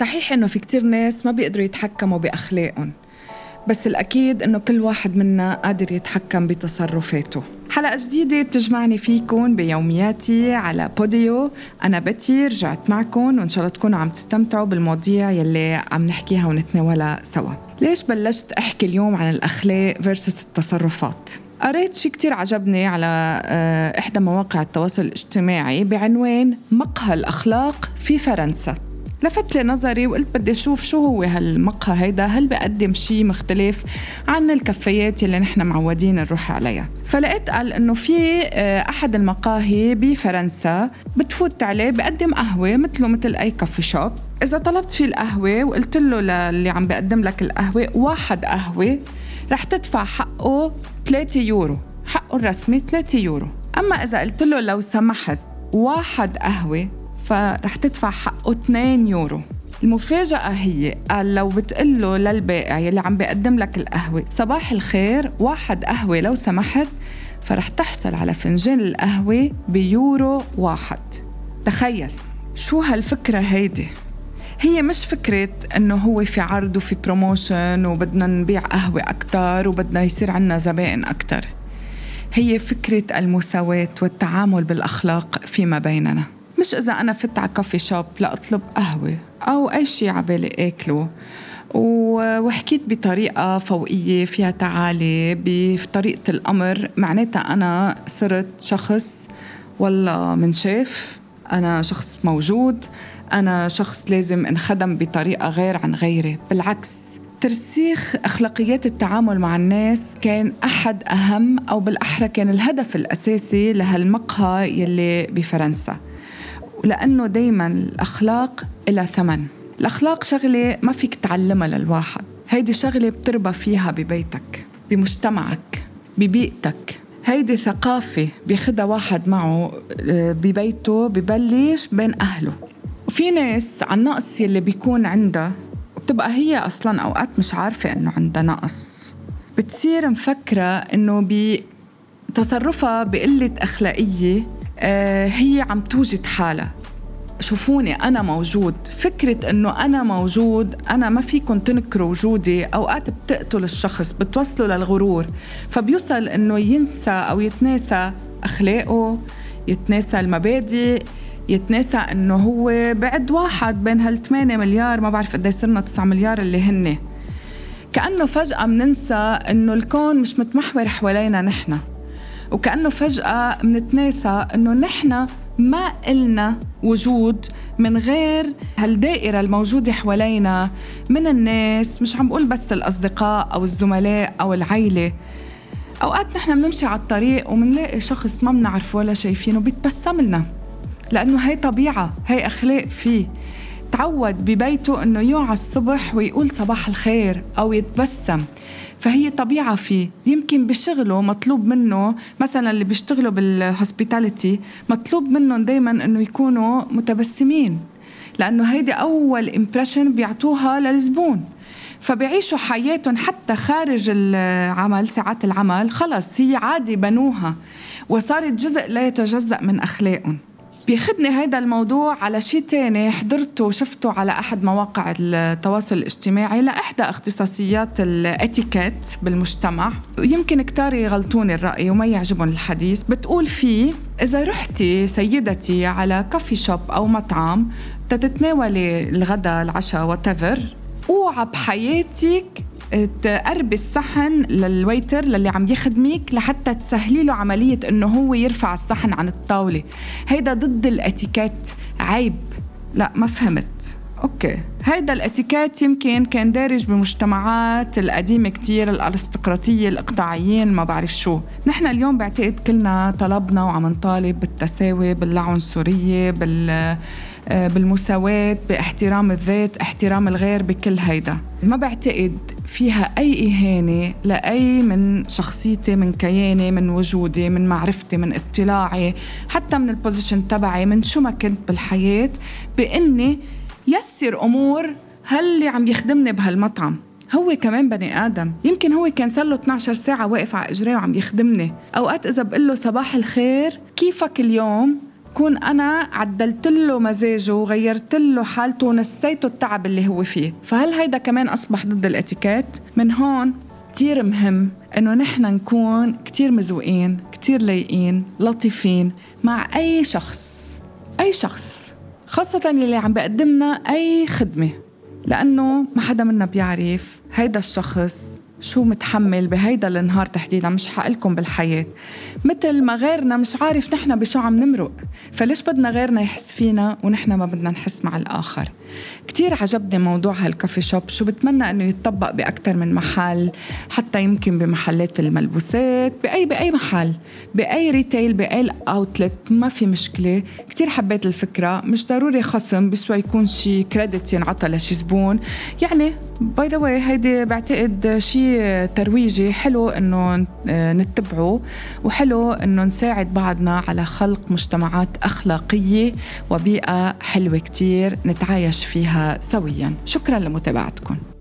صحيح إنه في كتير ناس ما بيقدروا يتحكموا بأخلاقهم بس الأكيد إنه كل واحد منا قادر يتحكم بتصرفاته. حلقة جديدة بتجمعني فيكم بيومياتي على بوديو. أنا بتي رجعت معكم وإن شاء الله تكونوا عم تستمتعوا بالمواضيع يلي عم نحكيها ونتناولها سوا. ليش بلشت أحكي اليوم عن الأخلاق versus التصرفات؟ قريت شيء كتير عجبني على آه، إحدى مواقع التواصل الاجتماعي بعنوان مقهى الأخلاق في فرنسا. لفت لي نظري وقلت بدي أشوف شو هو هالمقهى هيدا هل بقدم شيء مختلف عن الكفايات اللي نحن معودين نروح عليها؟ فلقيت قال إنه في آه، أحد المقاهي بفرنسا بتفوت عليه بقدم قهوة مثله مثل أي كافي شوب إذا طلبت فيه القهوة وقلت له للي عم بقدم لك القهوة واحد قهوة رح تدفع حقه 3 يورو. حقه الرسمي 3 يورو. أما إذا قلت له لو سمحت واحد قهوة فرح تدفع حقه 2 يورو. المفاجأة هي قال لو بتقول له للبائع يلي عم بيقدم لك القهوة صباح الخير واحد قهوة لو سمحت فرح تحصل على فنجان القهوة بيورو واحد. تخيل شو هالفكرة هيدي؟ هي مش فكرة إنه هو في عرض وفي promotion وبدنا نبيع قهوة أكتر وبدنا يصير عنا زبائن أكتر. هي فكرة المساواة والتعامل بالأخلاق فيما بيننا. مش إذا أنا فت على كافي شوب لأطلب قهوة أو أي شيء عبالي آكله. وحكيت بطريقة فوقية فيها تعالي بطريقة الأمر. معناتها أنا صرت شخص والله منشاف. أنا شخص موجود. أنا شخص لازم انخدم بطريقة غير عن غيري. بالعكس ترسيخ أخلاقيات التعامل مع الناس كان أحد أهم أو بالأحرى كان الهدف الأساسي لهالمقهى يلي بفرنسا. لأنه دايما الأخلاق إلى ثمن. الأخلاق شغلة ما فيك تعلمها للواحد. هيدي شغلة بتربى فيها ببيتك بمجتمعك ببيئتك. هيدي ثقافة بياخدها واحد معه آه، ببيته ببلش بين أهله. وفي ناس عن نقص يلي بيكون عندها وبتبقى هي أصلا أوقات مش عارفة إنه عندها نقص. بتصير مفكرة إنه بتصرفها بقلة أخلاقية هي عم توجد حالها. شوفوني أنا موجود. فكرة أنه أنا موجود أنا ما فيكم تنكروا وجودي. أوقات بتقتل الشخص بتوصله للغرور. فبيوصل أنه ينسى أو يتناسى أخلاقه يتناسى المبادئ يتناسى إنه هو بعد واحد بين هال 8 مليار ما بعرف قد صرنا 9 مليار اللي هن كأنه فجأة بننسى إنه الكون مش متمحور حوالينا نحن. وكأنه فجأة منتناسى إنه نحن ما إلنا وجود من غير هالدائرة الموجودة حوالينا من الناس مش عم بقول بس الأصدقاء أو الزملاء أو العيلة. أوقات نحن بنمشي على الطريق ومنلاقي شخص ما بنعرفه ولا شايفينه بيتبسم لنا لأنه هي طبيعة هي أخلاق فيه. تعود ببيته إنه يوعى الصبح ويقول صباح الخير أو يتبسم. فهي طبيعة فيه. يمكن بشغله مطلوب منه مثلا اللي بيشتغلوا بال hospitality مطلوب منهم دايما إنه يكونوا متبسمين لأنه هيدي أول impression بيعطوها للزبون. فبيعيشوا حياتهم حتى خارج العمل ساعات العمل خلص هي عادي بنوها وصارت جزء لا يتجزأ من أخلاقهم. بياخدني هيدا الموضوع على شيء تاني حضرته وشفته على أحد مواقع التواصل الاجتماعي لإحدى اختصاصيات الإتيكيت بالمجتمع. ويمكن كتار يغلطوني الرأي وما يعجبهم الحديث. بتقول فيه إذا رحتي سيدتي على كافي شوب أو مطعم تتناولي الغداء العشاء whatever اوعى بحياتك تقربي الصحن لل waiter للي عم يخدمك لحتى تسهلي له عملية إنه هو يرفع الصحن عن الطاولة. هيدا ضد الاتيكيت. عيب. لا ما فهمت. okay. هيدا الاتيكيت يمكن كان دارج بمجتمعات القديمة كتير الأرستقراطية الإقطاعيين ما بعرف شو. نحن اليوم بعتقد كلنا طلبنا وعم نطالب بالتساوي بالعنصرية بال آه، بالمساواة باحترام الذات احترام الغير بكل هيدا. ما بعتقد فيها أي إهانة لأي من شخصيتي من كياني من وجودي من معرفتي من اطلاعي حتى من البوزيشن تبعي من شو ما كنت بالحياة بإني يسر أمور هاللي عم يخدمني بهالمطعم. هو كمان بني آدم. يمكن هو كان صار له 12 ساعة واقف على إجريه وعم يخدمني. أوقات إذا بقول له صباح الخير كيفك اليوم؟ كون أنا عدلت له مزاجه وغيرت له حالته ونسيته التعب اللي هو فيه فهل هيدا كمان أصبح ضد الإتيكيت؟ من هون كتير مهم إنه نحن نكون كتير مزوقين كتير لايقين لطيفين مع أي شخص أي شخص خاصة يلي عم بقدمنا أي خدمة لأنه ما حدا منا بيعرف هيدا الشخص شو متحمل بهيدا النهار تحديدا؟ مش حقلكم بالحياة. مثل ما غيرنا مش عارف نحن بشو عم نمرق. فليش بدنا غيرنا يحس فينا ونحن ما بدنا نحس مع الآخر؟ كتير عجبني موضوع هال coffee shop شو بتمنى إنه يتطبق باكثر من محل حتى يمكن بمحلات الملبوسات باي بأي محل بأي retail بأي outlet ما في مشكلة. كتير حبيت الفكرة مش ضروري خصم بسوى يكون شي credit ينعطى لشي زبون يعني by the way هيدي بعتقد شيء ترويجي حلو إنه نتبعه وحلو إنه نساعد بعضنا على خلق مجتمعات أخلاقية وبيئة حلوة كتير نتعايش فيها سويا. شكرا لمتابعتكم.